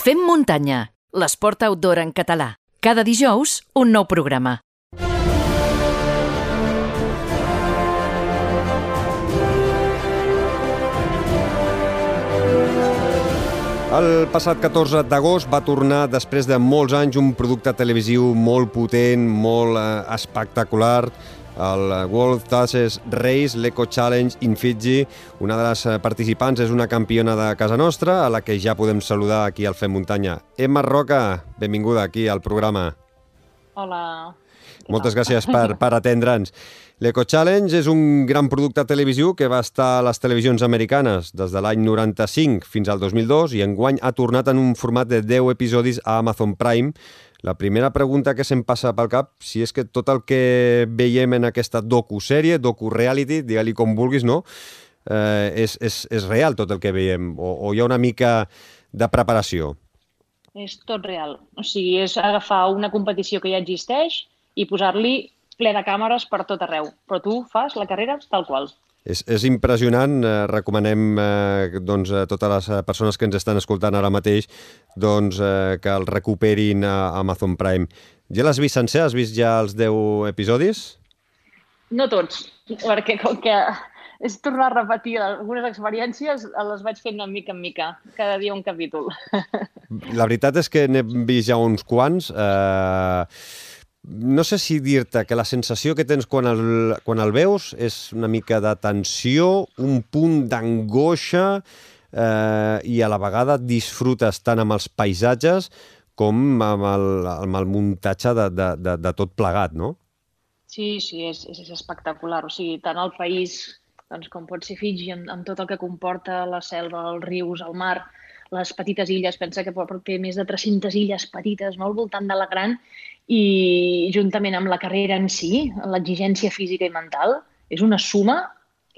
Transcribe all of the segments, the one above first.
Fem muntanya, l'esport outdoor en català. Cada dijous, un nou programa. El passat 14 d'agost va tornar, després de molts anys, un producte televisiu molt potent, molt eh, espectacular, el World Tasses Race, l'Eco Challenge in Fiji. Una de les eh, participants és una campiona de casa nostra, a la que ja podem saludar aquí al Fem Muntanya. Emma Roca, benvinguda aquí al programa. Hola. Moltes gràcies per, per atendre'ns. L'Eco Challenge és un gran producte televisiu que va estar a les televisions americanes des de l'any 95 fins al 2002 i enguany ha tornat en un format de 10 episodis a Amazon Prime. La primera pregunta que se'm passa pel cap, si és que tot el que veiem en aquesta docu-sèrie, docu-reality, digue-li com vulguis, no? Eh, és, és, és real tot el que veiem, o, o hi ha una mica de preparació? És tot real. O sigui, és agafar una competició que ja existeix i posar-li ple de càmeres per tot arreu. Però tu fas la carrera tal qual. És, és impressionant, eh, recomanem eh, doncs, a totes les eh, persones que ens estan escoltant ara mateix doncs, eh, que el recuperin a Amazon Prime. Ja l'has vist sencer? Has vist ja els 10 episodis? No tots, perquè com que és tornar a repetir algunes experiències, les vaig fent una mica en mica, cada dia un capítol. La veritat és que n'he vist ja uns quants. Eh, no sé si dir-te que la sensació que tens quan el, quan el veus és una mica de tensió, un punt d'angoixa eh, i a la vegada disfrutes tant amb els paisatges com amb el, amb el muntatge de, de, de, de tot plegat, no? Sí, sí, és, és espectacular. O sigui, tant el país doncs, com pot ser Fiji, amb, amb tot el que comporta la selva, els rius, el mar, les petites illes, pensa que té més de 300 illes petites no, al voltant de la gran i juntament amb la carrera en si, l'exigència física i mental, és una suma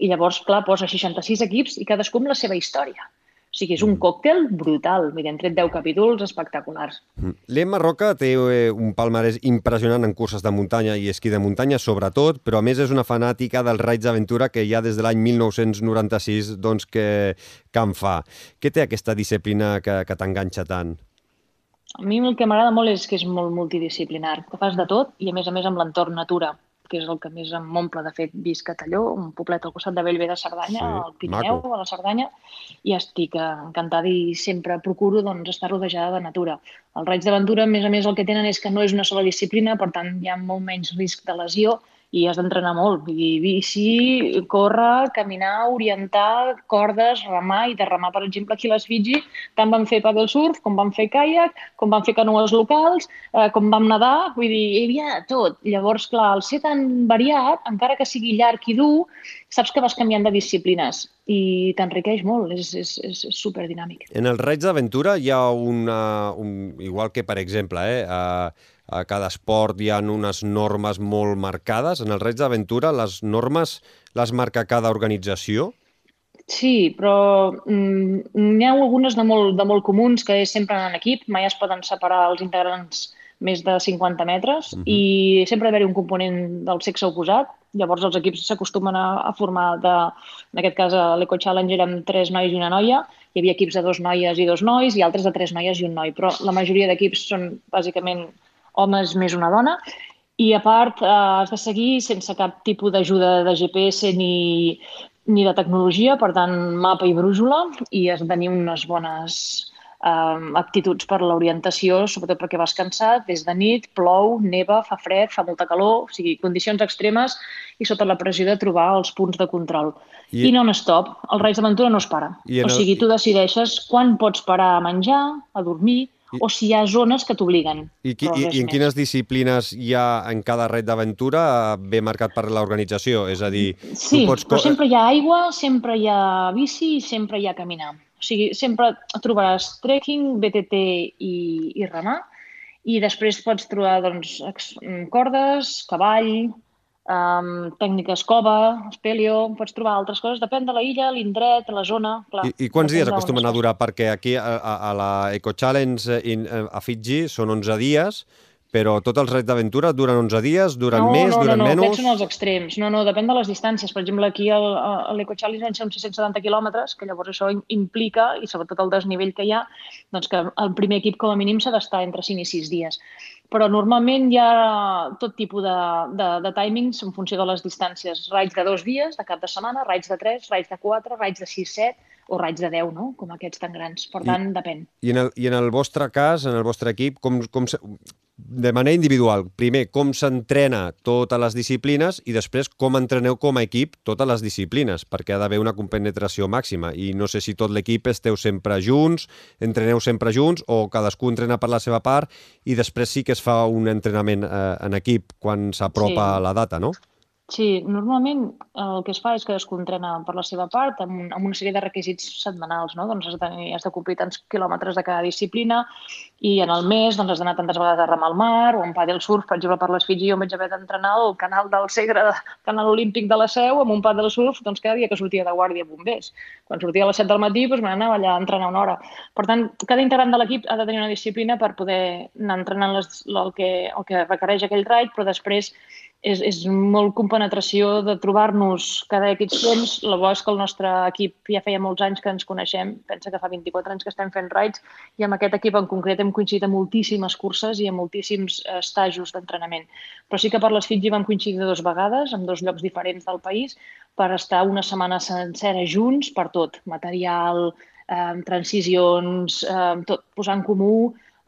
i llavors, clar, posa 66 equips i cadascú amb la seva història. O sigui, és un mm. còctel brutal. Mira, hem tret 10 capítols espectaculars. Mm. L'Emma Roca té eh, un palmarès impressionant en curses de muntanya i esquí de muntanya, sobretot, però a més és una fanàtica dels raids d'aventura que ja des de l'any 1996 doncs, que, que en fa. Què té aquesta disciplina que, que t'enganxa tant? A mi el que m'agrada molt és que és molt multidisciplinar, que fas de tot i a més a més amb l'entorn natura que és el que més em omple. De fet, visc a Talló, un poblet al costat de Bellver de Cerdanya, sí, al Pirineu, maco. a la Cerdanya, i estic encantada i sempre procuro doncs, estar rodejada de natura. Els raids d'aventura, a més a més, el que tenen és que no és una sola disciplina, per tant, hi ha molt menys risc de lesió i has d'entrenar molt. I bici, córrer, caminar, orientar, cordes, remar, i de remar, per exemple, aquí a les Fiji, tant vam fer paddle surf, com vam fer kayak, com vam fer canoes locals, eh, com vam nedar, vull dir, hi havia tot. Llavors, clar, al ser tan variat, encara que sigui llarg i dur, saps que vas canviant de disciplines i t'enriqueix molt, és, és, és superdinàmic. En els raids d'aventura hi ha una, un, igual que per exemple, eh, uh, a cada esport hi ha unes normes molt marcades. En el Reig d'Aventura les normes les marca cada organització? Sí, però mm, n'hi ha algunes de molt, de molt comuns que és sempre en equip, mai es poden separar els integrants més de 50 metres uh -huh. i sempre ha d'haver-hi un component del sexe oposat. Llavors els equips s'acostumen a, a formar, de, en aquest cas a l'Eco Challenge érem tres nois i una noia, hi havia equips de dos noies i dos nois i altres de tres noies i un noi, però la majoria d'equips són bàsicament homes més una dona, i a part eh, has de seguir sense cap tipus d'ajuda de GPS ni, ni de tecnologia, per tant, mapa i brújula, i has de tenir unes bones eh, aptituds per l'orientació, sobretot perquè vas cansat, des de nit, plou, neva, fa fred, fa molta calor, o sigui, condicions extremes i sota la pressió de trobar els punts de control. I, I non-stop, el Reis d'Aventura no es para. I o sigui, tu decideixes quan pots parar a menjar, a dormir, i... o si hi ha zones que t'obliguen. I, qui, i, i en quines disciplines hi ha en cada red d'aventura ben marcat per l'organització? És a dir, sí, tu pots... però sempre hi ha aigua, sempre hi ha bici i sempre hi ha caminar. O sigui, sempre trobaràs trekking, BTT i, i remar, i després pots trobar doncs, cordes, cavall, um, tècniques cova, espelio, pots trobar altres coses, depèn de la illa, l'indret, la zona... Clar, I, I quants dies acostumen a durar? Perquè aquí a, a, a la Eco Challenge in, a Fiji són 11 dies, però tots els raids d'aventura duren 11 dies, duren no, més, no, duren no, no, menys... aquests són els extrems. No, no, depèn de les distàncies. Per exemple, aquí a l'Eco Challenge van ser uns 670 quilòmetres, que llavors això implica, i sobretot el desnivell que hi ha, doncs que el primer equip com a mínim s'ha d'estar entre 5 i 6 dies. Però normalment hi ha tot tipus de, de, de timings en funció de les distàncies. Raids de dos dies, de cap de setmana, raids de 3, raids de 4, raids de 6, 7, o raids de 10, no? com aquests tan grans. Per tant, I, depèn. I en, el, I en el vostre cas, en el vostre equip, com, com de manera individual, primer, com s'entrena totes les disciplines i després com entreneu com a equip totes les disciplines, perquè ha d'haver una compenetració màxima. I no sé si tot l'equip esteu sempre junts, entreneu sempre junts o cadascú entrena per la seva part i després sí que es fa un entrenament eh, en equip quan s'apropa sí. la data, no? Sí, normalment el que es fa és que es entrena per la seva part amb, amb una sèrie de requisits setmanals, no? Doncs has de, tenir, has de complir tants quilòmetres de cada disciplina i en el mes doncs, has d'anar tantes vegades a remar al mar o en padel surf, per exemple, per les Fiji jo vaig haver d'entrenar al canal del Segre, canal olímpic de la Seu, amb un padel surf doncs, cada dia que sortia de guàrdia bombers. Quan sortia a les 7 del matí doncs, m'anava allà a entrenar una hora. Per tant, cada integrant de l'equip ha de tenir una disciplina per poder anar entrenant les, el, que, el que requereix aquell raid, però després és, és molt compenetració de trobar-nos cada X temps. La bo és que el nostre equip ja feia molts anys que ens coneixem, pensa que fa 24 anys que estem fent raids, i amb aquest equip en concret hem coincidit amb moltíssimes curses i amb moltíssims eh, estajos d'entrenament. Però sí que per les Fiji vam coincidir dues vegades, en dos llocs diferents del país, per estar una setmana sencera junts per tot, material, eh, transicions, eh, tot, posar en comú,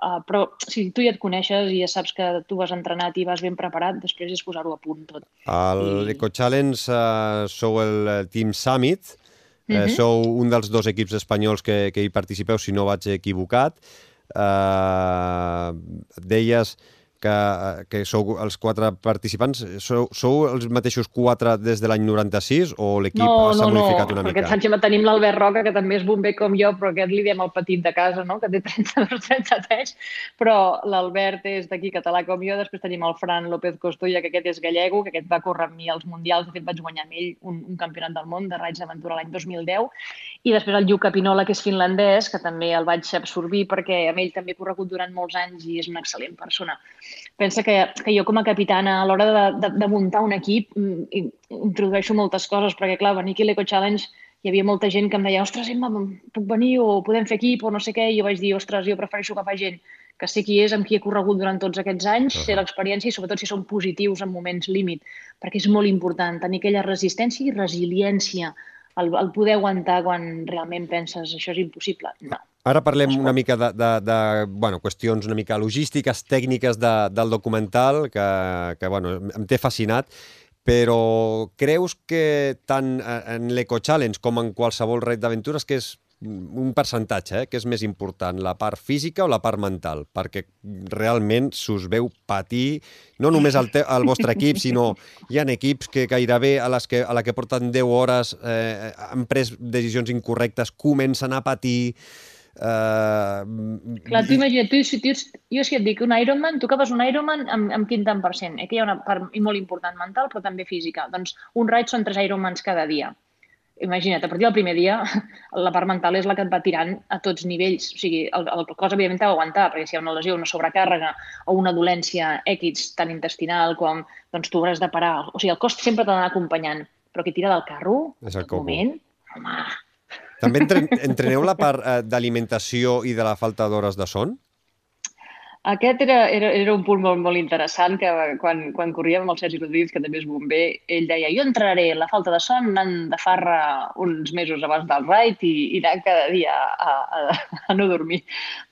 Uh, però si tu ja et coneixes i ja saps que tu vas entrenat i vas ben preparat, després és posar-ho a punt tot. Al I... Eco Challenge uh, sou el Team Summit, uh -huh. uh, sou un dels dos equips espanyols que, que hi participeu, si no vaig equivocat. Uh, deies que, que sou els quatre participants, sou, sou els mateixos quatre des de l'any 96 o l'equip no, s'ha no, modificat no, una mica? No, perquè tenim l'Albert Roca, que també és bomber com jo, però aquest li diem el petit de casa, no? que té 32-33 anys, però l'Albert és d'aquí català com jo, després tenim el Fran López Costoya, que aquest és gallego, que aquest va córrer amb mi als Mundials, de fet vaig guanyar amb ell un, un campionat del món de raids d'aventura l'any 2010, i després el Lluc Pinola, que és finlandès, que també el vaig absorbir perquè amb ell també he corregut durant molts anys i és una excel·lent persona. Pensa que que jo com a capitana a l'hora de, de, de muntar un equip mm, introdueixo moltes coses, perquè clar, venir aquí a l'Eco Challenge hi havia molta gent que em deia, ostres, Emma, puc venir o podem fer equip o no sé què, i jo vaig dir, ostres, jo prefereixo agafar gent que sé qui és, amb qui he corregut durant tots aquests anys, uh -huh. sé l'experiència i sobretot si són positius en moments límit, perquè és molt important tenir aquella resistència i resiliència, el, el poder aguantar quan realment penses això és impossible. No, Ara parlem una mica de, de, de bueno, qüestions una mica logístiques, tècniques de, del documental, que, que bueno, em té fascinat, però creus que tant en l'Eco Challenge com en qualsevol ret d'aventures que és un percentatge, eh, que és més important, la part física o la part mental? Perquè realment s'us veu patir, no només al, al vostre equip, sinó hi ha equips que gairebé a, les que, a la que porten 10 hores eh, han pres decisions incorrectes, comencen a patir, Uh, Clar, tu imagina't, tu, si, tu, jo si et dic un Ironman, tu acabes un Ironman amb, amb quin tant per cent? Aquí hi ha una part molt important mental, però també física. Doncs un raid són tres Ironmans cada dia. Imagina't, a partir del primer dia, la part mental és la que et va tirant a tots nivells. O sigui, el, el cos, evidentment, t'ha d'aguantar, perquè si hi ha una lesió, una sobrecàrrega o una dolència X, tant intestinal com... Doncs tu hauràs de parar. O sigui, el cos sempre t'ha d'anar acompanyant. Però qui tira del carro, és el moment, home, també entreneu la part eh, d'alimentació i de la falta d'hores de son? Aquest era, era, era un punt molt, molt interessant que quan, quan corríem amb el Sergi Rodríguez, que també és bomber, ell deia jo entraré la falta de son anant de farra uns mesos abans del raid i, i anar cada dia a, a, a no dormir.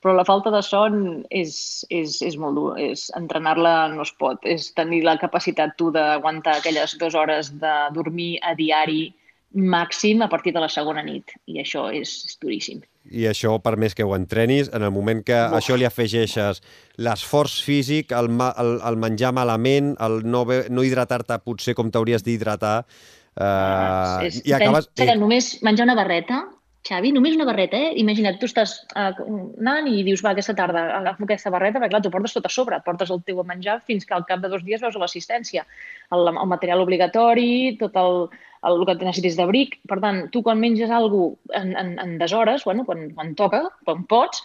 Però la falta de son és, és, és molt dur, és entrenar-la no es pot, és tenir la capacitat tu d'aguantar aquelles dues hores de dormir a diari màxim a partir de la segona nit, i això és, és duríssim. I això, per més que ho entrenis, en el moment que Uf. això li afegeixes l'esforç físic, el, el, el menjar malament, el no, no hidratar-te potser com t'hauries d'hidratar, eh, ah, és, i acabes... Pensa que només menjar una barreta Xavi, només una barreta, eh? Imagina't, tu estàs uh, anant i dius, va, aquesta tarda agafo aquesta barreta, perquè clar, tu portes tot a sobre, portes el teu a menjar fins que al cap de dos dies veus l'assistència, el, el material obligatori, tot el, el, el que necessitis d'abric. Per tant, tu quan menges alguna en, en, en deshores, bueno, quan, quan toca, quan pots,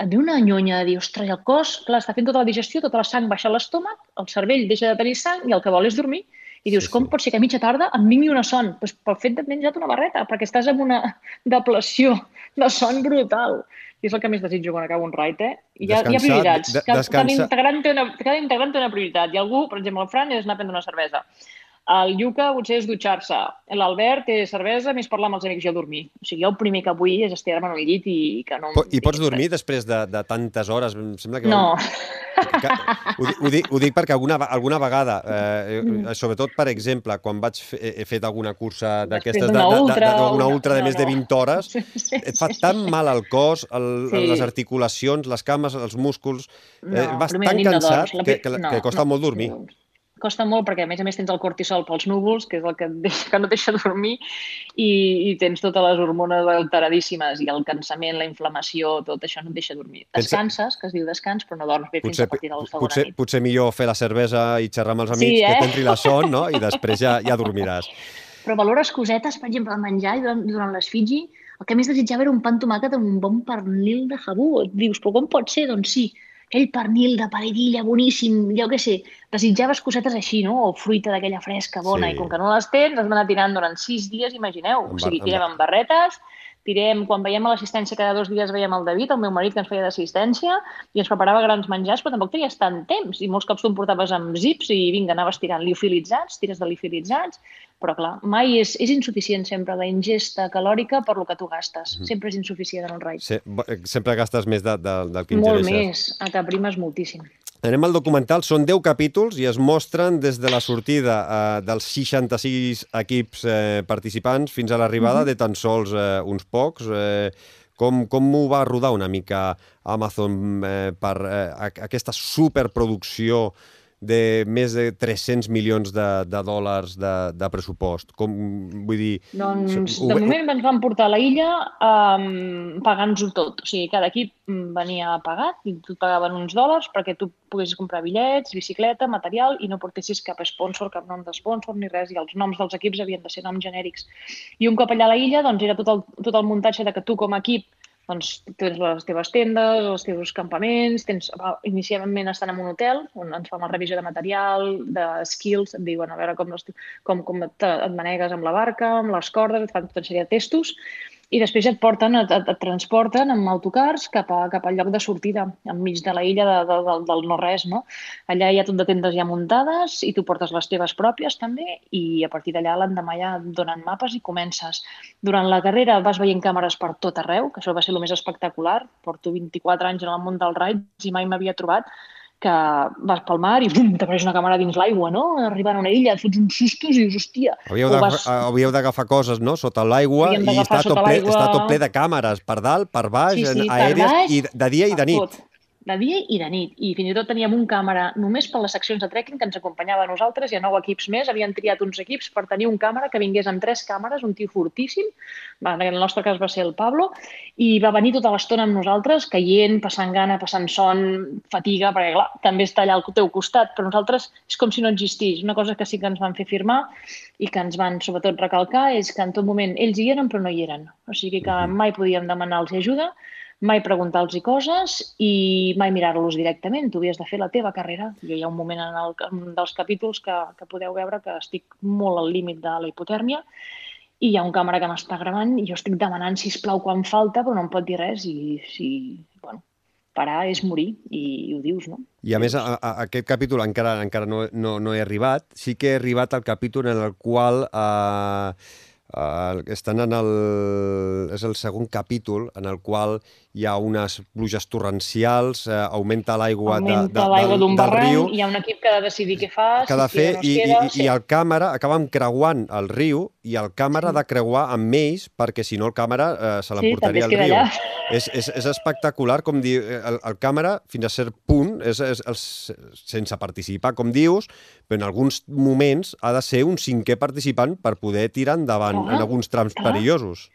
et ve una nyonya de dir, ostres, el cos, clar, està fent tota la digestió, tota la sang baixa a l'estómac, el cervell deixa de tenir sang i el que vol és dormir. I dius, Sí, sí, com pot ser que a mitja tarda em vingui una son? Pues pel fet de menjar una barreta, perquè estàs amb una depleció de son brutal. I és el que més desitjo quan acabo un raid, eh? I hi ha, hi ha prioritats. de- Cada, integrant té una, cada integrant té una prioritat. I algú, per exemple, el Fran és anar a prendre una cervesa. El Lluca potser és dutxar-se. L'Albert té cervesa, més parlar amb els amics i jo dormir. O sigui, jo el primer que vull és estirar-me en el llit i que no... I pots dormir després de, de tantes hores? Em sembla que... No. Que, ho, ho, dic, ho dic perquè alguna, alguna vegada, eh, eh, sobretot per exemple, quan vaig fer, he fet alguna cursa d'aquestes, de- d'una de- de- ultra, de- d'una una- ultra de no, més de no. 20 hores, Sí, sí, et fa sí, tan mal al cos, el, Sí. les articulacions, les cames, els músculs, eh, No, vas tan nit no cansat dorms. Que, que, no, que costa no. molt dormir. Costa molt perquè, a més a més, tens el cortisol pels núvols, que és el que, et deixa, que no et deixa dormir, i, i tens totes les hormones alteradíssimes, i el cansament, la inflamació, tot això no et deixa dormir. Descanses, que es diu descans, però no dorms bé fins Potser, a partir de la segona potser, nit. potser millor fer la cervesa i xerrar amb els Sí, amics, eh? que t'entri la son, no? I després ja, ja dormiràs. Però valores cosetes, per exemple, al menjar i durant, durant les Fiji, el que més desitjava era un pa amb tomàquet amb un bon pernil de jabú. Et dius, però com pot ser? Doncs sí, aquell pernil de paridilla boníssim, jo què sé, desitjaves cosetes així, no? O fruita d'aquella fresca, bona, Sí. i com que no les tens, has d'anar tirant durant sis dies, imagineu. O sigui, tirem amb barretes, tirem, quan veiem a l'assistència cada dos dies veiem el David, el meu marit que ens feia d'assistència, i ens preparava grans menjars, però tampoc tenies tant temps, i molts cops tu em portaves amb zips i vinga, anaves tirant liofilitzats, tires de liofilitzats, però clar, mai és, és insuficient sempre la ingesta calòrica per lo que tu gastes. Mhm. Sempre és insuficient en. Se, bo- eh, sempre gastes més de, de, del que Molt ingereixes. més, a t'aprimes moltíssim. Anem al documental, són 10 capítols i es mostren des de la sortida eh, dels 66 equips eh, participants fins a l'arribada Mhm. de tan sols eh, uns pocs. Eh, com, com ho va rodar una mica Amazon eh, per eh, aquesta superproducció de més de 300 milions de, de dòlars de, de pressupost? Com, vull dir... Doncs, de ho- moment ens van portar a la illa um, pagant-nos-ho tot. O sigui, cada equip mm, venia pagat i tu pagaven uns dòlars perquè tu poguessis comprar bitllets, bicicleta, material i no portessis cap sponsor, cap nom de sponsor ni res. I els noms dels equips havien de ser noms genèrics. I un cop allà a la illa, doncs era tot el, tot el muntatge de que tu com a equip doncs tens les teves tendes, els teus campaments, tens, inicialment estan en un hotel on ens fan la revisió de material, de skills, et diuen a veure com, les, com, com et, et manegues amb la barca, amb les cordes, et fan tota una sèrie de testos, i després et porten, et, et, et transporten amb autocars cap, a, cap al lloc de sortida, enmig de la illa de, de, del, del no-res, no? Allà hi ha tot de tendes ja muntades i tu portes les teves pròpies també i a partir d'allà l'endemà ja et donen mapes i comences. Durant la carrera vas veient càmeres per tot arreu, que això va ser el més espectacular. Porto 24 anys en el món del raids i mai m'havia trobat que vas pel mar i bum, t'apareix una càmera dins l'aigua, no? Arribant a una illa, et fots uns sustos i dius, hòstia... Havíeu de- vas- d'agafar coses, no?, sota l'aigua i d'agafar està tot, ple, està tot ple de càmeres, per dalt, per baix, Sí, sí, aèries, baix, i de dia i de nit. tot. De dia i de nit. I fins i tot teníem un càmera només per les seccions de trekking que ens acompanyava a nosaltres i a nou equips més. Havien triat uns equips per tenir un càmera que vingués amb tres càmeres, un tio fortíssim, en el nostre cas va ser el Pablo, i va venir tota l'estona amb nosaltres, caient, passant gana, passant son, fatiga, perquè clar, també està allà al teu costat, però nosaltres és com si no existís. Una cosa que sí que ens van fer firmar i que ens van sobretot recalcar és que en tot moment ells hi eren però no hi eren. O sigui que mai podíem demanar-los ajuda, mai preguntar-los coses i mai mirar-los directament. Tu havies de fer la teva carrera. Jo hi ha un moment en el, un dels capítols que, que podeu veure que estic molt al límit de la hipotèrmia i hi ha un càmera que m'està gravant i jo estic demanant, si plau quan falta, però no em pot dir res i si, bueno, parar és morir i, i ho dius, no? I a més, a, a, aquest capítol encara encara no, no, no he arribat. Sí que he arribat al capítol en el qual eh, eh, estan en el... És el segon capítol en el qual hi ha unes pluges torrencials, eh, augmenta l'aigua de, de, l'aigua del, d'un del barranc, riu, hi ha un equip que ha de decidir què fa, que ha de fer, no i, queda, i, sí. i el càmera acabem creuant el riu i el càmera ha de creuar amb ells perquè si no el càmera eh, se Sí, l'emportaria es al riu. allà. És, és, és espectacular, com dir, el, el càmera fins a cert punt, és, és, és, sense participar, com dius, però en alguns moments ha de ser un cinquè participant per poder tirar endavant en alguns trams clar. perillosos.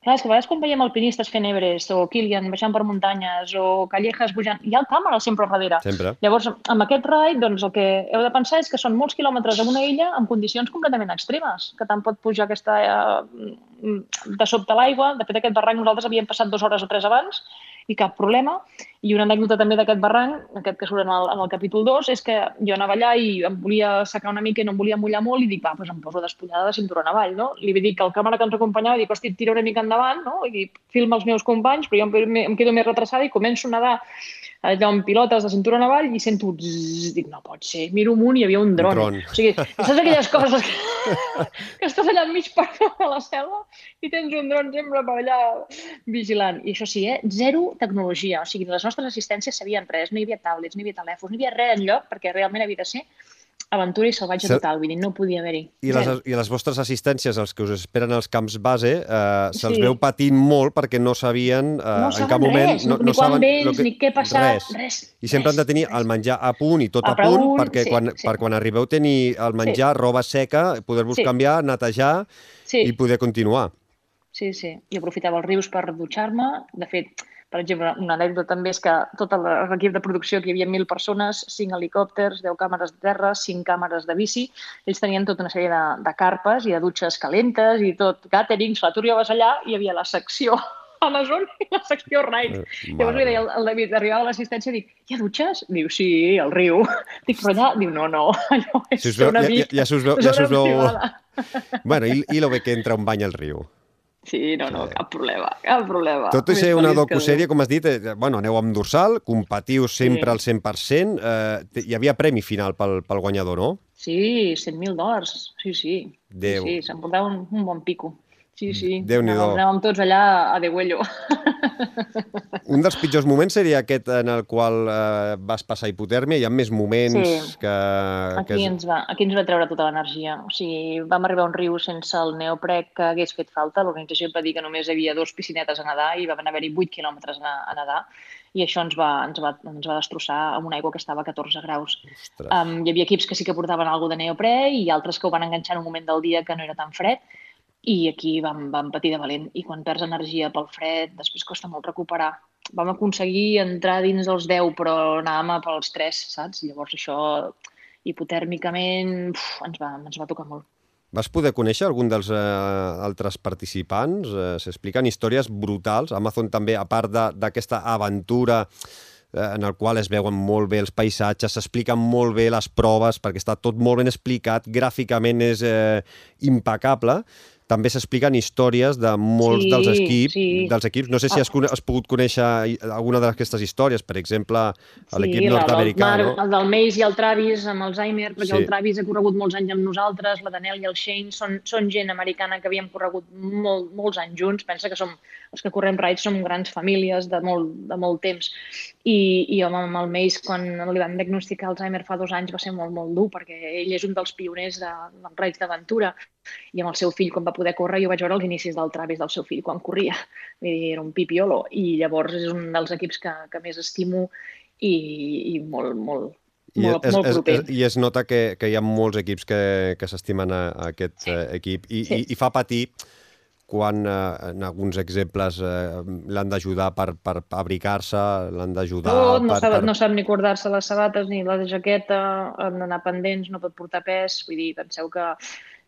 Clar, és que a vegades quan veiem alpinistes fent Everest o Kilian baixant per muntanyes o Callejas pujant, hi ha el càmera sempre al darrere. Sempre. Llavors, amb aquest raid, doncs, el que heu de pensar és que són molts quilòmetres en una illa amb condicions completament extremes, que tant pot pujar aquesta, eh, de sobte l'aigua. De fet, aquest barranc nosaltres havíem passat dues hores o tres abans i cap problema. I una anècdota també d'aquest barranc, aquest que surt en el, en el capítol 2, és que jo anava allà i em volia secar una mica i no em volia mullar molt i dic, va, doncs em poso despullada de cinturó avall, no? Li vaig dir que el càmera que ens acompanyava, dic, hosti, tira una mica endavant, no? I filma els meus companys, però jo em, em quedo més retrasada i començo a nedar allò amb pilotes de cinturó avall i sento zzz, dic, no pot ser, miro amunt i hi havia un dron. Un dron. O sigui, saps aquelles coses que, que estàs allà enmig per a la selva i tens un dron sempre per allà vigilant. I això sí, eh? zero tecnologia. O sigui, les nostres assistències sabien res, no hi havia tablets, no hi havia telèfons, no hi havia res enlloc perquè realment havia de ser aventura i salvatge Se- total, vull dir, no podia haver-hi. I les. I les vostres assistències, els que us esperen als camps base, eh, se'ls Sí. veu patint molt perquè no sabien eh, No en cap moment... res, ni quan saben vens, que- ni què passar, res. res, I sempre res, han de tenir res. el menjar a punt i tot a, A punt, punt, perquè sí, quan, sí. per quan arribeu tenir el menjar, roba seca, poder-vos Sí. canviar, netejar Sí. i poder continuar. Sí, sí. I aprofitava els rius per dutxar-me. De fet, per exemple, una anècdota també és que tot l'equip de producció, que hi havia mil persones, cinc helicòpters, 10 càmeres de terra, cinc càmeres de bici, ells tenien tota una sèrie de, de carpes i de dutxes calentes i tot, caterings, clar, tu arribaves allà i hi havia la secció Amazon i la secció Ride. Eh, Llavors li deia el David, arribava a l'assistència i dic, hi ha dutxes? Diu, sí, al riu. Dic, però allà? Diu, no, no, allò és Si veu, una ja, ja, ja us veu, ja us veu... Bueno, i, i lo bé que entra un bany al riu. Sí, no, no, cap problema, cap problema. Tot i ser una docusèrie, com has dit, eh, bueno, aneu amb dorsal, competiu sempre Sí. al 100%, eh, hi havia premi final pel, pel guanyador, no? Sí, 100.000 dòlars, sí, sí. Déu. Sí, sí s'emportava un, un bon pico. Sí, sí. Déu-n'hi-do. Anàvem, anàvem tots allà a degüello. Un dels pitjors moments seria aquest en el qual eh, vas passar hipotèrmia. Hi ha més moments Sí. que... que Aquí ens, va, aquí ens va treure tota l'energia. O sigui, vam arribar a un riu sense el neoprè que hagués fet falta. L'organització va dir que només hi havia dos piscinetes a nedar i van haver-hi 8 quilòmetres a, a nedar. I això ens va, ens, va, ens va destrossar amb una aigua que estava a 14 graus. Ostres. Um, hi havia equips que sí que portaven alguna de neoprè i altres que ho van enganxar en un moment del dia que no era tan fred i aquí vam, vam patir de valent. I quan perds energia pel fred, després costa molt recuperar. Vam aconseguir entrar dins els 10, però anàvem a pels 3, saps? Llavors això, hipotèrmicament, uf, ens, va, ens va tocar molt. Vas poder conèixer algun dels eh, altres participants? Eh, S'expliquen històries brutals. Amazon també, a part d'aquesta aventura eh, en el qual es veuen molt bé els paisatges, s'expliquen molt bé les proves, perquè està tot molt ben explicat, gràficament és eh, impecable. També s'expliquen històries de molts Sí, dels, equips, sí. dels equips. No sé si Ah. has, has pogut conèixer alguna d'aquestes històries, per exemple, l'equip la nord-americà, no? El del Mace i el Travis amb Alzheimer, perquè Sí. el Travis ha corregut molts anys amb nosaltres, la Danel i el Shane són, són gent americana que havíem corregut molt, molts anys junts. Pensa que som, els que correm rides som grans famílies de molt, de molt temps. I, i amb, amb el Mace, quan li van diagnosticar Alzheimer fa dos anys, va ser molt, molt dur, perquè ell és un dels pioners de, dels rides d'aventura. I amb el seu fill, quan va poder córrer, jo vaig veure els inicis del Travis del seu fill quan corria. Vull dir, era un pipiolo. I llavors és un dels equips que, que més estimo i, i molt, molt, I molt, es, molt es, proper. es, I es nota que, que hi ha molts equips que, que s'estimen a, a aquest Sí. eh, equip i, Sí. i, i fa patir quan eh, en alguns exemples eh, l'han d'ajudar per, per abricar-se, l'han d'ajudar Tot, no, per, sap, per... no sap ni cordar-se les sabates ni la jaqueta, han d'anar pendents, no pot portar pes. Vull dir, penseu que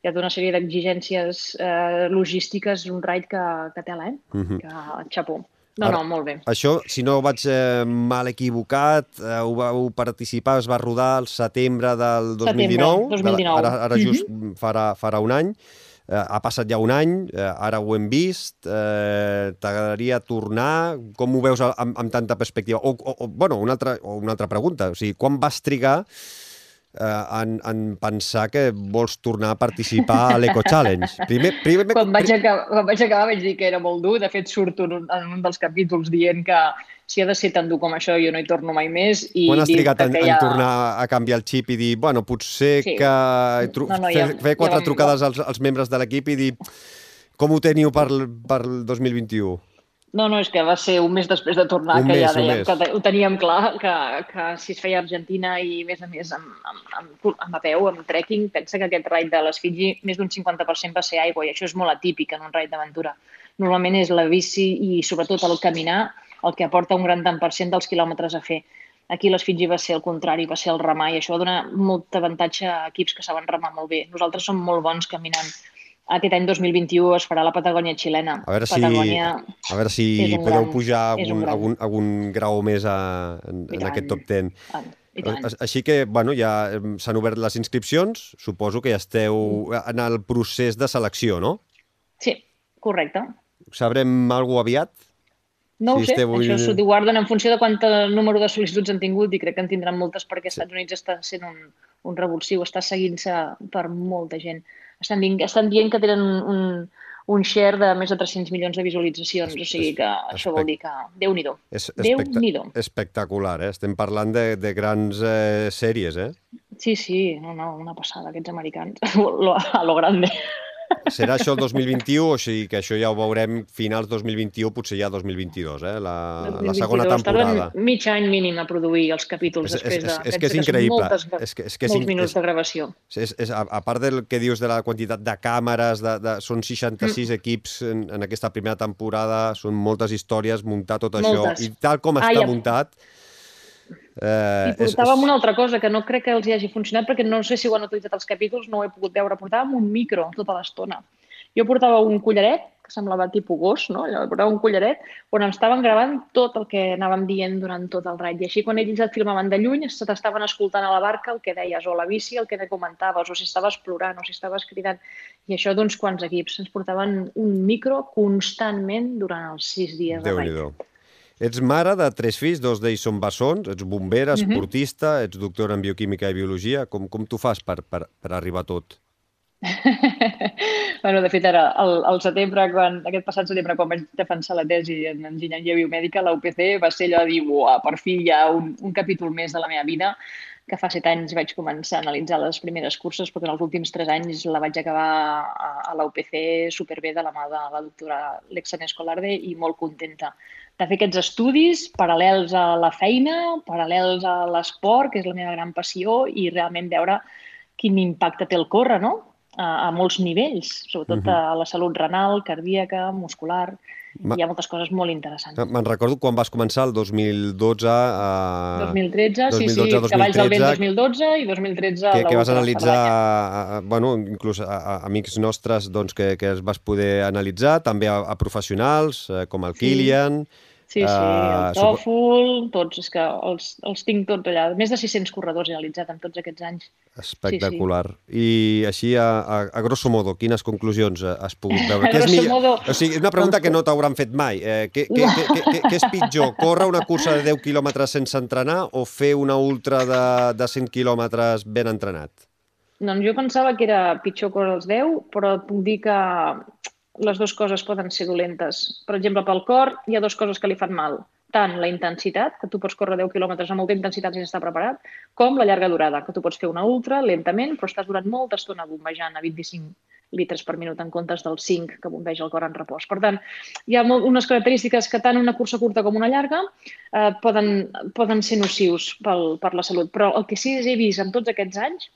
hi ha tota una sèrie d'exigències eh, logístiques, un ride que, que tela, eh? Mhm. Que xapó. No, Ara- no, molt bé. Això, si no vaig eh, mal equivocat, eh, ho vau participar, es va rodar al setembre del 2019. Setembre, 2019. De la- Ara, ara just Mhm. farà, farà un any. Eh, ha passat ja un any, eh, ara ho hem vist. Eh, T'agradaria tornar? Com ho veus amb, amb tanta perspectiva? O, o, o, bueno, una altra, o una altra pregunta. O sigui, quan vas trigar eh, en, en pensar que vols tornar a participar a l'Eco Challenge? Primer, primer, Quan vaig, acabar, quan vaig acabar vaig dir que era molt dur. De fet, surto en un, en un dels capítols dient que si ha de ser tan dur com això jo no hi torno mai més. I Quan has trigat en, que en tornar a canviar el xip i dir, bueno, potser Sí. que tru No, no, fer, ja- fer quatre ja trucades als, als membres de l'equip i dir com ho teniu per, per el 2021? No, no, és que va ser un mes després de tornar Un que ja mes, un dèiem que ho teníem clar, que, que si es feia a Argentina i, a més a més, amb, amb, amb, amb a peu, amb trekking, pensa que aquest raid de les Fiji més d'un 50% va ser aigua i això és molt atípic en un raid d'aventura. Normalment és la bici i sobretot el caminar el que aporta un gran tant per cent dels quilòmetres a fer. Aquí les Fiji va ser el contrari, va ser el remar i això dona molt avantatge a equips que saben remar molt bé. Nosaltres som molt bons caminant aquest any 2021 es farà la Patagònia xilena. A veure si, Patagònia a veure si podeu gran- pujar algun, gran- algun, algun grau més a, en, en aquest top 10. Ah, i tant. A- Així que, bueno, ja s'han obert les inscripcions. Suposo que ja esteu en el procés de selecció, no? Sí, correcte. Sabrem alguna aviat? No Sí, ho sé, esteu- això s'ho guarden en funció de quant número de sol·licituds han tingut i crec que en tindran moltes perquè als Estats Units està sent un, un revulsiu, està seguint-se per molta gent. Estan dient, estan dient que tenen un, un, share de més de 300 milions de visualitzacions, o sigui que això vol dir que Déu-n'hi-do. És Déu-n'hi-do. espectacular, eh? Estem parlant de, de grans eh, sèries, eh? Sí, sí, no, no, una passada, aquests americans, lo, a lo grande. Serà això el 2021, o sigui que això ja ho veurem finals 2021, potser ja 2022, eh? La, la segona 2022. temporada. Tarden mig any mínim a produir els capítols És- és- després de... és- és que és pensa són increïble. Moltes, És que- és que és molts minuts és- de gravació. És, és, a, a part del que dius de la quantitat de càmeres, de, de, són 66 Mm. equips en, en aquesta primera temporada, són moltes històries, muntar tot Moltes. això. I tal com està ja. muntat... Eh, I portàvem una altra cosa que no crec que els hi hagi funcionat perquè no sé si ho han utilitzat els capítols, no ho he pogut veure. Portàvem un micro tota l'estona. Jo portava un collaret, que semblava tipus gos, no? Allò, portava un collaret on estaven gravant tot el que anàvem dient durant tot el raid. I així quan ells et filmaven de lluny, se t'estaven escoltant a la barca el que deies, o la bici el que te comentaves, o si estaves plorant, o si estaves cridant. I això d'uns quants equips. Ens portaven un micro constantment durant els sis dies de raid. Ets mare de tres fills, dos d'ells són bessons, ets bombera, Mhm. esportista, ets doctora en bioquímica i biologia. Com, com t'ho fas per, per, per arribar a tot? bueno, de fet, ara, al, al setembre, quan, aquest passat setembre, quan vaig defensar la tesi en enginyeria biomèdica, la UPC va ser allò de dir, uah, per fi hi ha un, un capítol més de la meva vida, que fa set anys vaig començar a analitzar les primeres curses, perquè en els últims tres anys la vaig acabar a, a la UPC superbé de la mà de la doctora Lexan Escolarde i molt contenta de fer aquests estudis paral·lels a la feina, paral·lels a l'esport, que és la meva gran passió, i realment veure quin impacte té el córrer, no? A, a molts nivells, sobretot Mhm. a la salut renal, cardíaca, muscular. Ma- Hi ha moltes coses molt interessants. Me'n recordo quan vas començar el 2012 a... 2013, sí, sí, 2012, Cavalls del Vent 2013, 2012 i 2013 que, que vas analitzar, a, a, bueno, inclús a, a amics nostres doncs, que, que els vas poder analitzar, també a, a professionals eh, com el Sí. Kilian. Sí, sí, Ah, el supo- TOEFL, tots, és que els, els tinc tots allà. Més de 600 corredors he analitzat en tots aquests anys. Espectacular. I així, a, a, a grosso modo, quines conclusions eh, has pogut veure? Què és millor? modo, O sigui, una pregunta que no t'hauran fet mai. Eh, què, què, què, què, què, què és pitjor? Córrer una cursa de 10 quilòmetres sense entrenar o fer una ultra de, de 100 quilòmetres ben entrenat? Doncs jo pensava que era pitjor córrer els 10, però et puc dir que les dues coses poden ser dolentes. Per exemple, pel cor hi ha dues coses que li fan mal. Tant la intensitat, que tu pots córrer 10 quilòmetres amb molta intensitat sense estar preparat, com la llarga durada, que tu pots fer una ultra lentament, però estàs durant molta estona bombejant a 25 litres per minut en comptes dels 5 que bombeja el cor en repòs. Per tant, hi ha molt, unes característiques que tant una cursa curta com una llarga eh, poden, poden ser nocius pel, per la salut. Però el que sí que he vist en tots aquests anys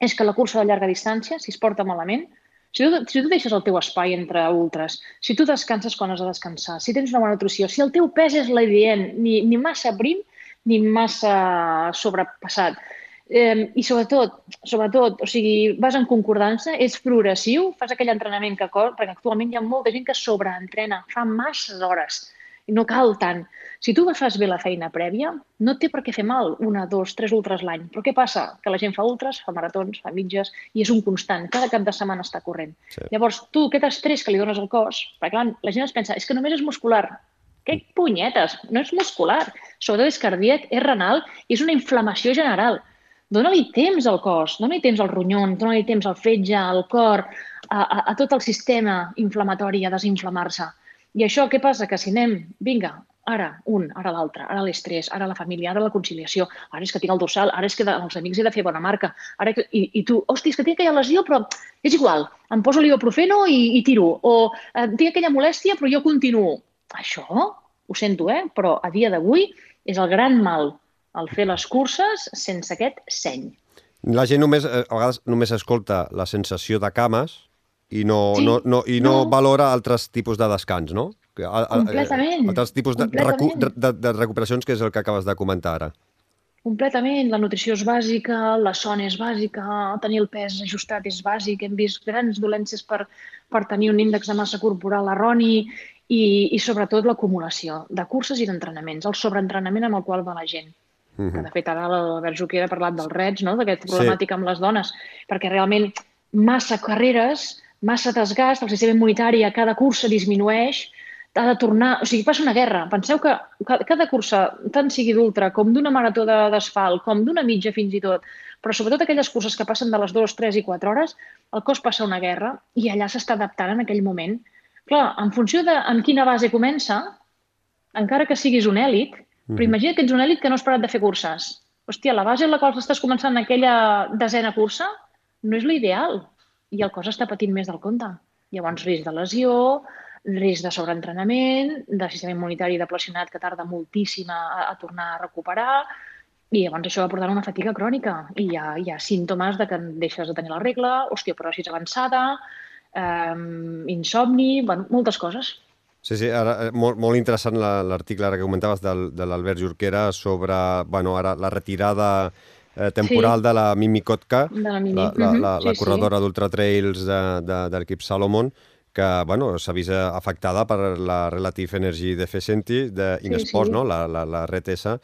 és que la cursa de llarga distància, si es porta malament, si tu, si tu deixes el teu espai entre ultres, si tu descanses quan has de descansar, si tens una bona nutrició, si el teu pes és l'adient, ni, ni massa prim ni massa sobrepassat, eh, i sobretot, sobretot, o sigui, vas en concordança, és progressiu, fas aquell entrenament que cor, perquè actualment hi ha molta gent que sobreentrena, fa masses hores, no cal tant. Si tu fas bé la feina prèvia, no té per què fer mal una, dos, tres ultres l'any. Però què passa? Que la gent fa ultres, fa maratons, fa mitges, i és un constant. Cada cap de setmana està corrent. Sí. Llavors, tu aquest estrès que li dones al cos, perquè clar, la gent es pensa, és que només és muscular. Què punyetes? No és muscular. Sobretot és cardíac, és renal i és una inflamació general. Dóna-li temps al cos, dóna-li temps al ronyons, dóna-li temps al fetge, al cor, a, a, a tot el sistema inflamatori a desinflamar-se. I això què passa? Que si anem, vinga, ara un, ara l'altre, ara l'estrès, ara la família, ara la conciliació, ara és que tinc el dorsal, ara és que els amics he de fer bona marca, ara que, i, i tu, hòstia, és que tinc aquella lesió, però és igual, em poso l'ibuprofeno i, i tiro, o eh, tinc aquella molèstia, però jo continuo. Això, ho sento, eh? però a dia d'avui és el gran mal, el fer les curses sense aquest seny. La gent només, eh, a vegades només escolta la sensació de cames i no, Sí, no, no, i no, no. valora altres tipus de descans, no? A, Completament, Altres tipus de, recu de, de, recuperacions, que és el que acabes de comentar ara. Completament. La nutrició és bàsica, la son és bàsica, tenir el pes ajustat és bàsic. Hem vist grans dolències per, per tenir un índex de massa corporal erroni i, i sobretot l'acumulació de curses i d'entrenaments, el sobreentrenament amb el qual va la gent. -huh. que de fet ara l'Albert Juquera ha parlat dels rets, no? d'aquesta problemàtica sí. amb les dones, perquè realment massa carreres, massa desgast, el sistema immunitari a cada cursa disminueix, ha de tornar... O sigui, passa una guerra. Penseu que cada cursa, tant sigui d'ultra com d'una marató d'asfalt, com d'una mitja fins i tot, però sobretot aquelles curses que passen de les 2, 3 i 4 hores, el cos passa una guerra i allà s'està adaptant en aquell moment. Clar, en funció de en quina base comença, encara que siguis un èlit, però mhm. imagina't que ets un èlit que no has parat de fer curses. Hòstia, la base en la qual estàs començant aquella desena cursa no és l'ideal i el cos està patint més del compte. Llavors, risc de lesió, risc de sobreentrenament, de sistema immunitari deplecionat que tarda moltíssim a, a tornar a recuperar, i llavors això va portar una fatiga crònica. I hi ha, hi ha símptomes de que deixes de tenir la regla, osteoporosi avançada, eh, insomni, bueno, moltes coses. Sí, sí, ara, eh, molt, molt interessant l'article ara que comentaves del, de l'Albert Jorquera sobre bueno, ara la retirada eh, temporal sí. de la Mimi Kotka, de la, Mimi. la, la, la, sí, la corredora sí. d'ultratrails de, de, de l'equip Salomon, que bueno, s'ha vist afectada per la Relative Energy Deficiency d'Inesport, sí, sí. no? la, la, la RTS,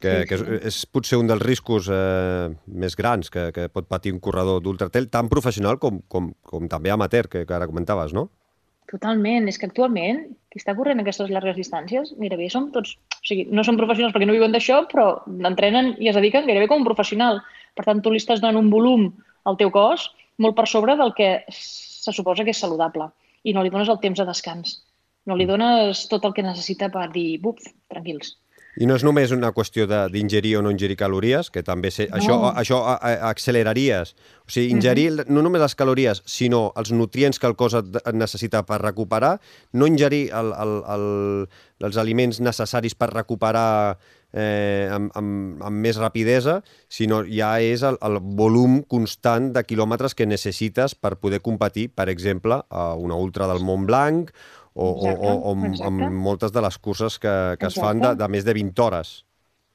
que, sí, que és, és potser un dels riscos eh, més grans que, que pot patir un corredor d'ultratrail, tan professional com, com, com també amateur, que, que ara comentaves, no? Totalment. És que actualment qui està corrent aquestes llargues distàncies, gairebé som tots... O sigui, no són professionals perquè no viuen d'això, però entrenen i es dediquen gairebé com un professional. Per tant, tu li estàs donant un volum al teu cos molt per sobre del que se suposa que és saludable. I no li dones el temps de descans. No li dones tot el que necessita per dir, buf, tranquils. I no és només una qüestió d'ingerir o no ingerir calories, que també sé, no. això, això acceleraries. O sigui, ingerir uh -huh. no només les calories, sinó els nutrients que el cos et, et necessita per recuperar, no ingerir el, el, el, els aliments necessaris per recuperar eh, amb, amb, amb més rapidesa, sinó ja és el, el volum constant de quilòmetres que necessites per poder competir, per exemple, a una ultra del Mont Blanc o, exacte, o, o amb, amb moltes de les curses que, que es fan de, de més de 20 hores.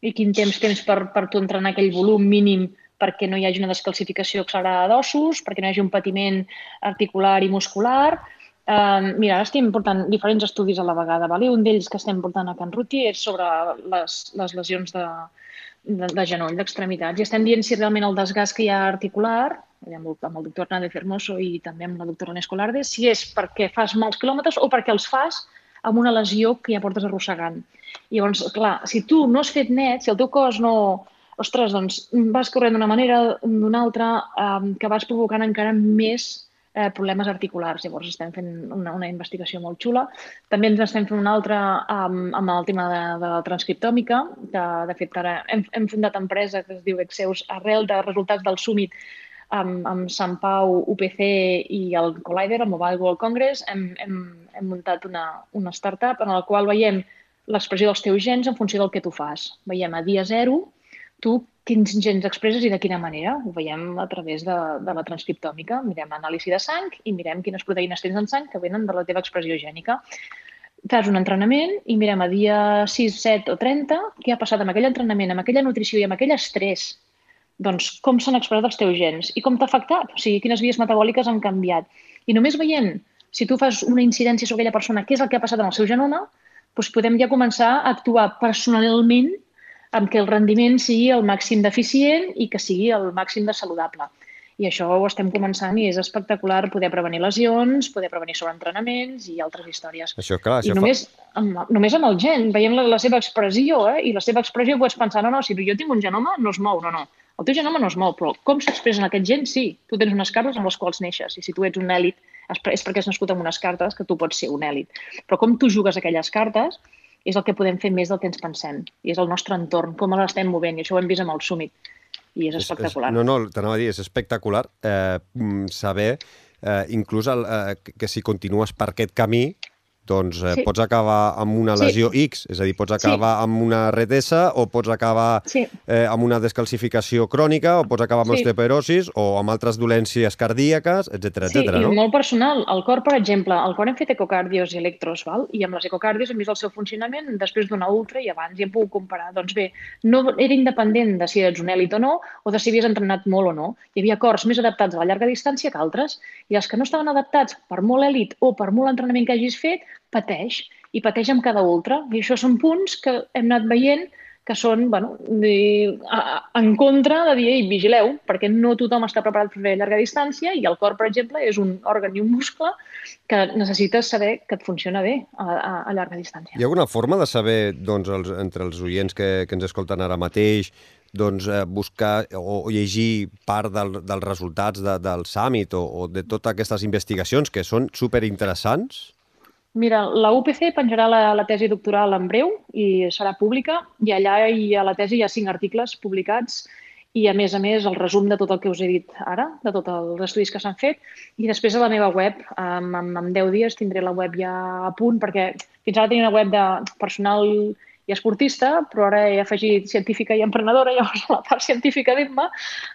I quin temps tens per, per tu entrenar aquell volum mínim perquè no hi hagi una descalcificació accelerada d'ossos, perquè no hi hagi un patiment articular i muscular. Uh, mira, ara estem portant diferents estudis a la vegada. Vale? Un d'ells que estem portant a Can Ruti és sobre les, les lesions de, de, de genoll, d'extremitats. I estem dient si realment el desgast que hi ha articular amb el, amb el doctor Hernández Hermoso i també amb la doctora Inés Colarde, si és perquè fas molts quilòmetres o perquè els fas amb una lesió que ja portes arrossegant. I llavors, clar, si tu no has fet net, si el teu cos no... Ostres, doncs vas corrent d'una manera, d'una altra, eh, que vas provocant encara més eh, problemes articulars. Llavors estem fent una, una investigació molt xula. També ens estem fent una altra amb, amb el tema de, de transcriptòmica, que de fet ara hem, hem fundat empresa que es diu Exeus arrel de resultats del Summit amb, amb Sant Pau, UPC i el Collider, el Mobile World Congress, hem, hem, hem muntat una, una startup en la qual veiem l'expressió dels teus gens en funció del que tu fas. Veiem a dia zero tu quins gens expresses i de quina manera. Ho veiem a través de, de la transcriptòmica. Mirem l'anàlisi de sang i mirem quines proteïnes tens en sang que venen de la teva expressió gènica. Fas un entrenament i mirem a dia 6, 7 o 30 què ha passat amb aquell entrenament, amb aquella nutrició i amb aquell estrès doncs, com s'han expressat els teus gens i com t'ha afectat, o sigui, quines vies metabòliques han canviat. I només veient, si tu fas una incidència sobre aquella persona, què és el que ha passat en el seu genoma, doncs podem ja començar a actuar personalment amb que el rendiment sigui el màxim d'eficient i que sigui el màxim de saludable. I això ho estem començant i és espectacular poder prevenir lesions, poder prevenir sobreentrenaments i altres històries. Això, clar, això I només, fa... amb, només amb el gen, veient la, la seva expressió, eh? i la seva expressió pots pensar, no, no, si jo tinc un genoma no es mou, no, no. El teu genoma no es mou, però com s'expressa en aquest gen? Sí, tu tens unes cartes amb les quals neixes, i si tu ets un èlit és perquè has nascut amb unes cartes que tu pots ser un èlit. Però com tu jugues aquelles cartes és el que podem fer més del que ens pensem, i és el nostre entorn, com l'estem movent, i això ho hem vist amb el Summit, i és espectacular. És, és, no, no, t'anava a dir, és espectacular eh, saber, eh, inclús el, eh, que si continues per aquest camí, doncs eh, sí. pots acabar amb una lesió sí. X, és a dir, pots acabar sí. amb una retesa o pots acabar sí. eh, amb una descalcificació crònica o pots acabar amb sí. osteoporosis o amb altres dolències cardíaques, etc sí, etc. no? i molt personal. El cor, per exemple, el cor hem fet ecocardios i electros, val? i amb les ecocardios hem vist el seu funcionament després d'una ultra i abans i hem pogut comparar. Doncs bé, no era independent de si ets un èlit o no o de si havies entrenat molt o no. Hi havia cors més adaptats a la llarga distància que altres i els que no estaven adaptats per molt èlit o per molt entrenament que hagis fet pateix, i pateix amb cada ultra. I això són punts que hem anat veient que són bueno, de, a, en contra de dir, vigileu, perquè no tothom està preparat per fer llarga distància i el cor, per exemple, és un òrgan i un muscle que necessites saber que et funciona bé a, a, a llarga distància. Hi ha alguna forma de saber, doncs, els, entre els oients que, que ens escolten ara mateix, doncs, eh, buscar o, o llegir part del, dels resultats de, del Summit o, o de totes aquestes investigacions que són superinteressants? Mira, la UPC penjarà la, la tesi doctoral en breu i serà pública i allà hi, a la tesi hi ha cinc articles publicats i, a més a més, el resum de tot el que us he dit ara, de tots els estudis que s'han fet. I després a la meva web, en, en, en 10 dies tindré la web ja a punt, perquè fins ara tenia una web de personal i esportista, però ara he afegit científica i emprenedora, llavors a la part científica d'Emma,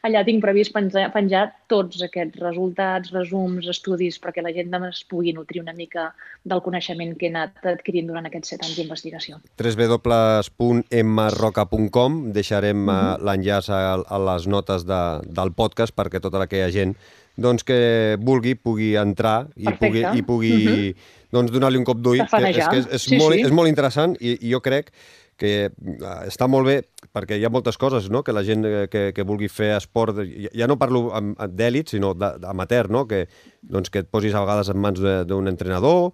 allà tinc previst penjar, penjar tots aquests resultats, resums, estudis, perquè la gent es pugui nutrir una mica del coneixement que he anat adquirint durant aquests set anys d'investigació. www.emmarroca.com deixarem mm -hmm. l'enllaç a, a les notes de, del podcast perquè tota aquella gent doncs, que vulgui pugui entrar i Perfecte. pugui, i pugui mm -hmm doncs donar-li un cop d'ull. És, que és, és, sí, molt, sí. és molt interessant i, i jo crec que eh, està molt bé perquè hi ha moltes coses no? que la gent eh, que, que vulgui fer esport, ja no parlo d'èlit, sinó d'amateur, no? que, doncs, que et posis a vegades en mans d'un entrenador,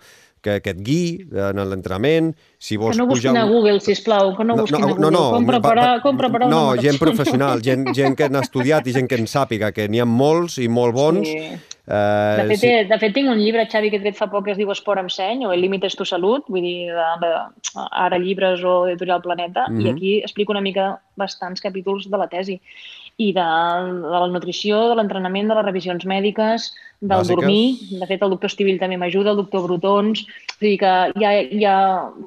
que, que et guiï en l'entrenament, si vols Que no busquin pujar... a Google, sisplau, que no busquin no, no, a Google. No, no, com preparar, com preparar no, gent professional, gent, gent que n'ha estudiat i gent que en sàpiga, que n'hi ha molts i molt bons, sí Uh, de, fet, sí. de fet, tinc un llibre, Xavi, que he tret fa poc que es diu Esport amb seny, o El límit és tu salut, vull dir, de, de, ara llibres o editorial Planeta, mm -hmm. i mhm. aquí explico una mica bastants capítols de la tesi i de, de la nutrició, de l'entrenament, de les revisions mèdiques, del Bàsiques. dormir. De fet, el doctor Estivill també m'ajuda, el doctor Brutons. És dir, que hi ha,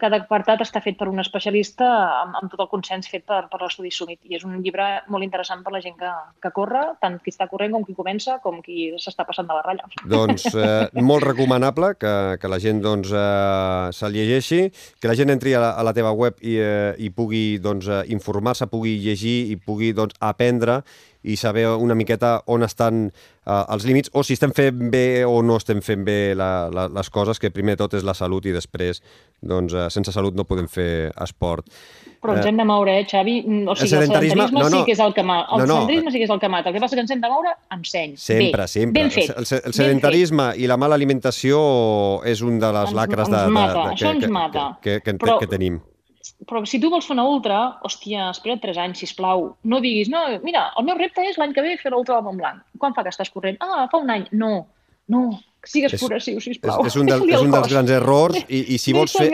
cada apartat està fet per un especialista amb, amb tot el consens fet per, per l'estudi Summit. I és un llibre molt interessant per la gent que, que corre, tant qui està corrent com qui comença, com qui s'està passant de la ratlla. Doncs eh, molt recomanable que, que la gent doncs, eh, se'l llegeixi, que la gent entri a la, a la teva web i, eh, i pugui doncs, eh, informar-se, pugui llegir i pugui doncs, aprendre i saber una miqueta on estan uh, els límits o si estem fent bé o no estem fent bé la, la, les coses, que primer tot és la salut i després, doncs, uh, sense salut no podem fer esport. Però ens hem de moure, eh, Xavi? O sigui, el sedentarisme, el sedentarisme no, no. sí que és el que mata. El no, no. sedentarisme sí que és el que mata. El que passa que ens hem de moure amb seny. Sempre, bé. sempre. Ben fet. El, el, el sedentarisme i la mala alimentació és un de les ens, lacres ens de, de, de, de, que, mata. que, que, que, Però, que tenim però si tu vols fer una ultra, hòstia, espera't 3 anys, sisplau. No diguis, no, mira, el meu repte és l'any que ve fer l'ultra al Montblanc. Quan fa que estàs corrent? Ah, fa un any. No, no, sigues és, progressiu, sisplau. És, és, un, del, és un dels grans errors i, i si vols fer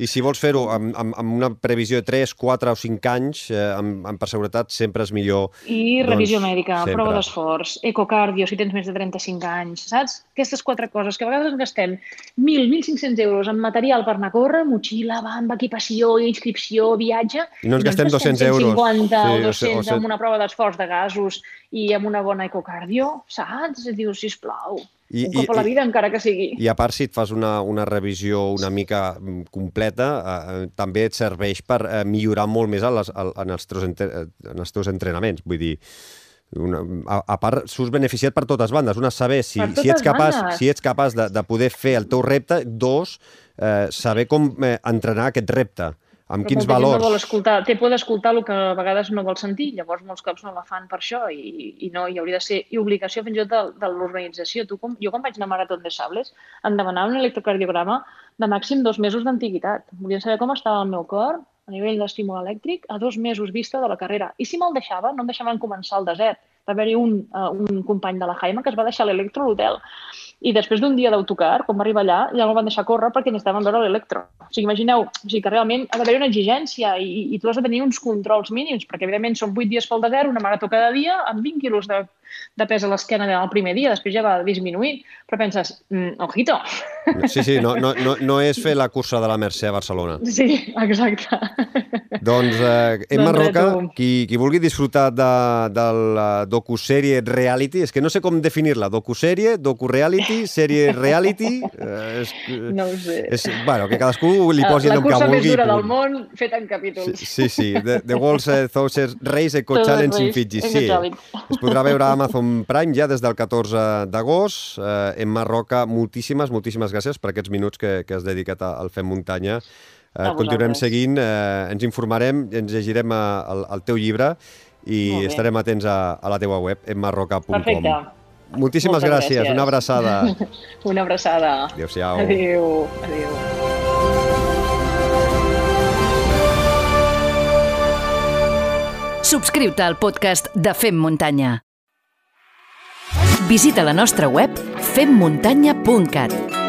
i si vols fer-ho amb, amb, amb una previsió de 3, 4 o 5 anys, eh, amb, amb per seguretat sempre és millor. I doncs, revisió mèdica, sempre. prova d'esforç, ecocardio, si tens més de 35 anys, saps? Aquestes quatre coses que a vegades gastem 1.000, 1.500 euros en material per anar a córrer, motxilla, bamba, equipació, inscripció, viatge... I no ens gastem 200 euros. 150 sí, o 200 o, o, amb una prova d'esforç de gasos i amb una bona ecocardio, saps? Dius, sisplau, i, un cop a la vida, i, encara que sigui. I a part, si et fas una, una revisió una mica mm, completa, eh, també et serveix per eh, millorar molt més a les, en, els teus, en els teus entrenaments. Vull dir, una, a, a part, surts beneficiat per totes bandes. Una, saber si, si ets capaç, bandes. si ets capaç de, de poder fer el teu repte. Dos, eh, saber com eh, entrenar aquest repte amb quins valors. No vol escoltar, té por d'escoltar el que a vegades no vol sentir, llavors molts cops no la fan per això i, i no, hi hauria de ser i obligació fins i tot de, de l'organització. Tu, com, jo quan vaig anar a Marató de Sables em demanava un electrocardiograma de màxim dos mesos d'antiguitat. Volien saber com estava el meu cor a nivell d'estímul elèctric a dos mesos vista de la carrera. I si me'l deixava, no em deixaven començar al desert. Va haver-hi un, uh, un company de la Jaima que es va deixar l'electro a l'hotel i després d'un dia d'autocar, quan va arribar allà, ja no el van deixar córrer perquè necessitaven veure l'electro. O sigui, imagineu, o sigui, que realment ha d'haver una exigència i, i tu has de tenir uns controls mínims, perquè evidentment són 8 dies pel desert, una marató cada dia, amb 20 quilos de, de pes a l'esquena el primer dia, després ja va disminuint, però penses, mm, ojito. Sí, sí, no, no, no, no és fer la cursa de la Mercè a Barcelona. Sí, exacte. Doncs eh, Emma Doncs Roca, tu. qui, qui vulgui disfrutar de, de la docusèrie reality, és que no sé com definir-la, docusèrie, docu-reality, sèrie reality... Eh, és, No ho sé. és, bueno, que cadascú li posi la el nom que cursa vulgui. més dura del món, feta en capítols. Sí, sí, The, the World's uh, Thousand Race Eco Thousand Challenge in Fiji. Sí, es podrà veure a Amazon Prime ja des del 14 d'agost. Eh, Emma Roca, moltíssimes, moltíssimes gràcies per aquests minuts que, que has dedicat al Fem Muntanya. Eh, continuarem seguint, eh, ens informarem, ens llegirem eh, el, el teu llibre i estarem atents a, a la teua web, emmarroca.com. Perfecte. Moltíssimes Moltes gràcies. gràcies. una abraçada. Una abraçada. Adéu-siau. Adéu. Adéu. Subscriu-te al podcast de Fem Muntanya. Visita la nostra web femmuntanya.cat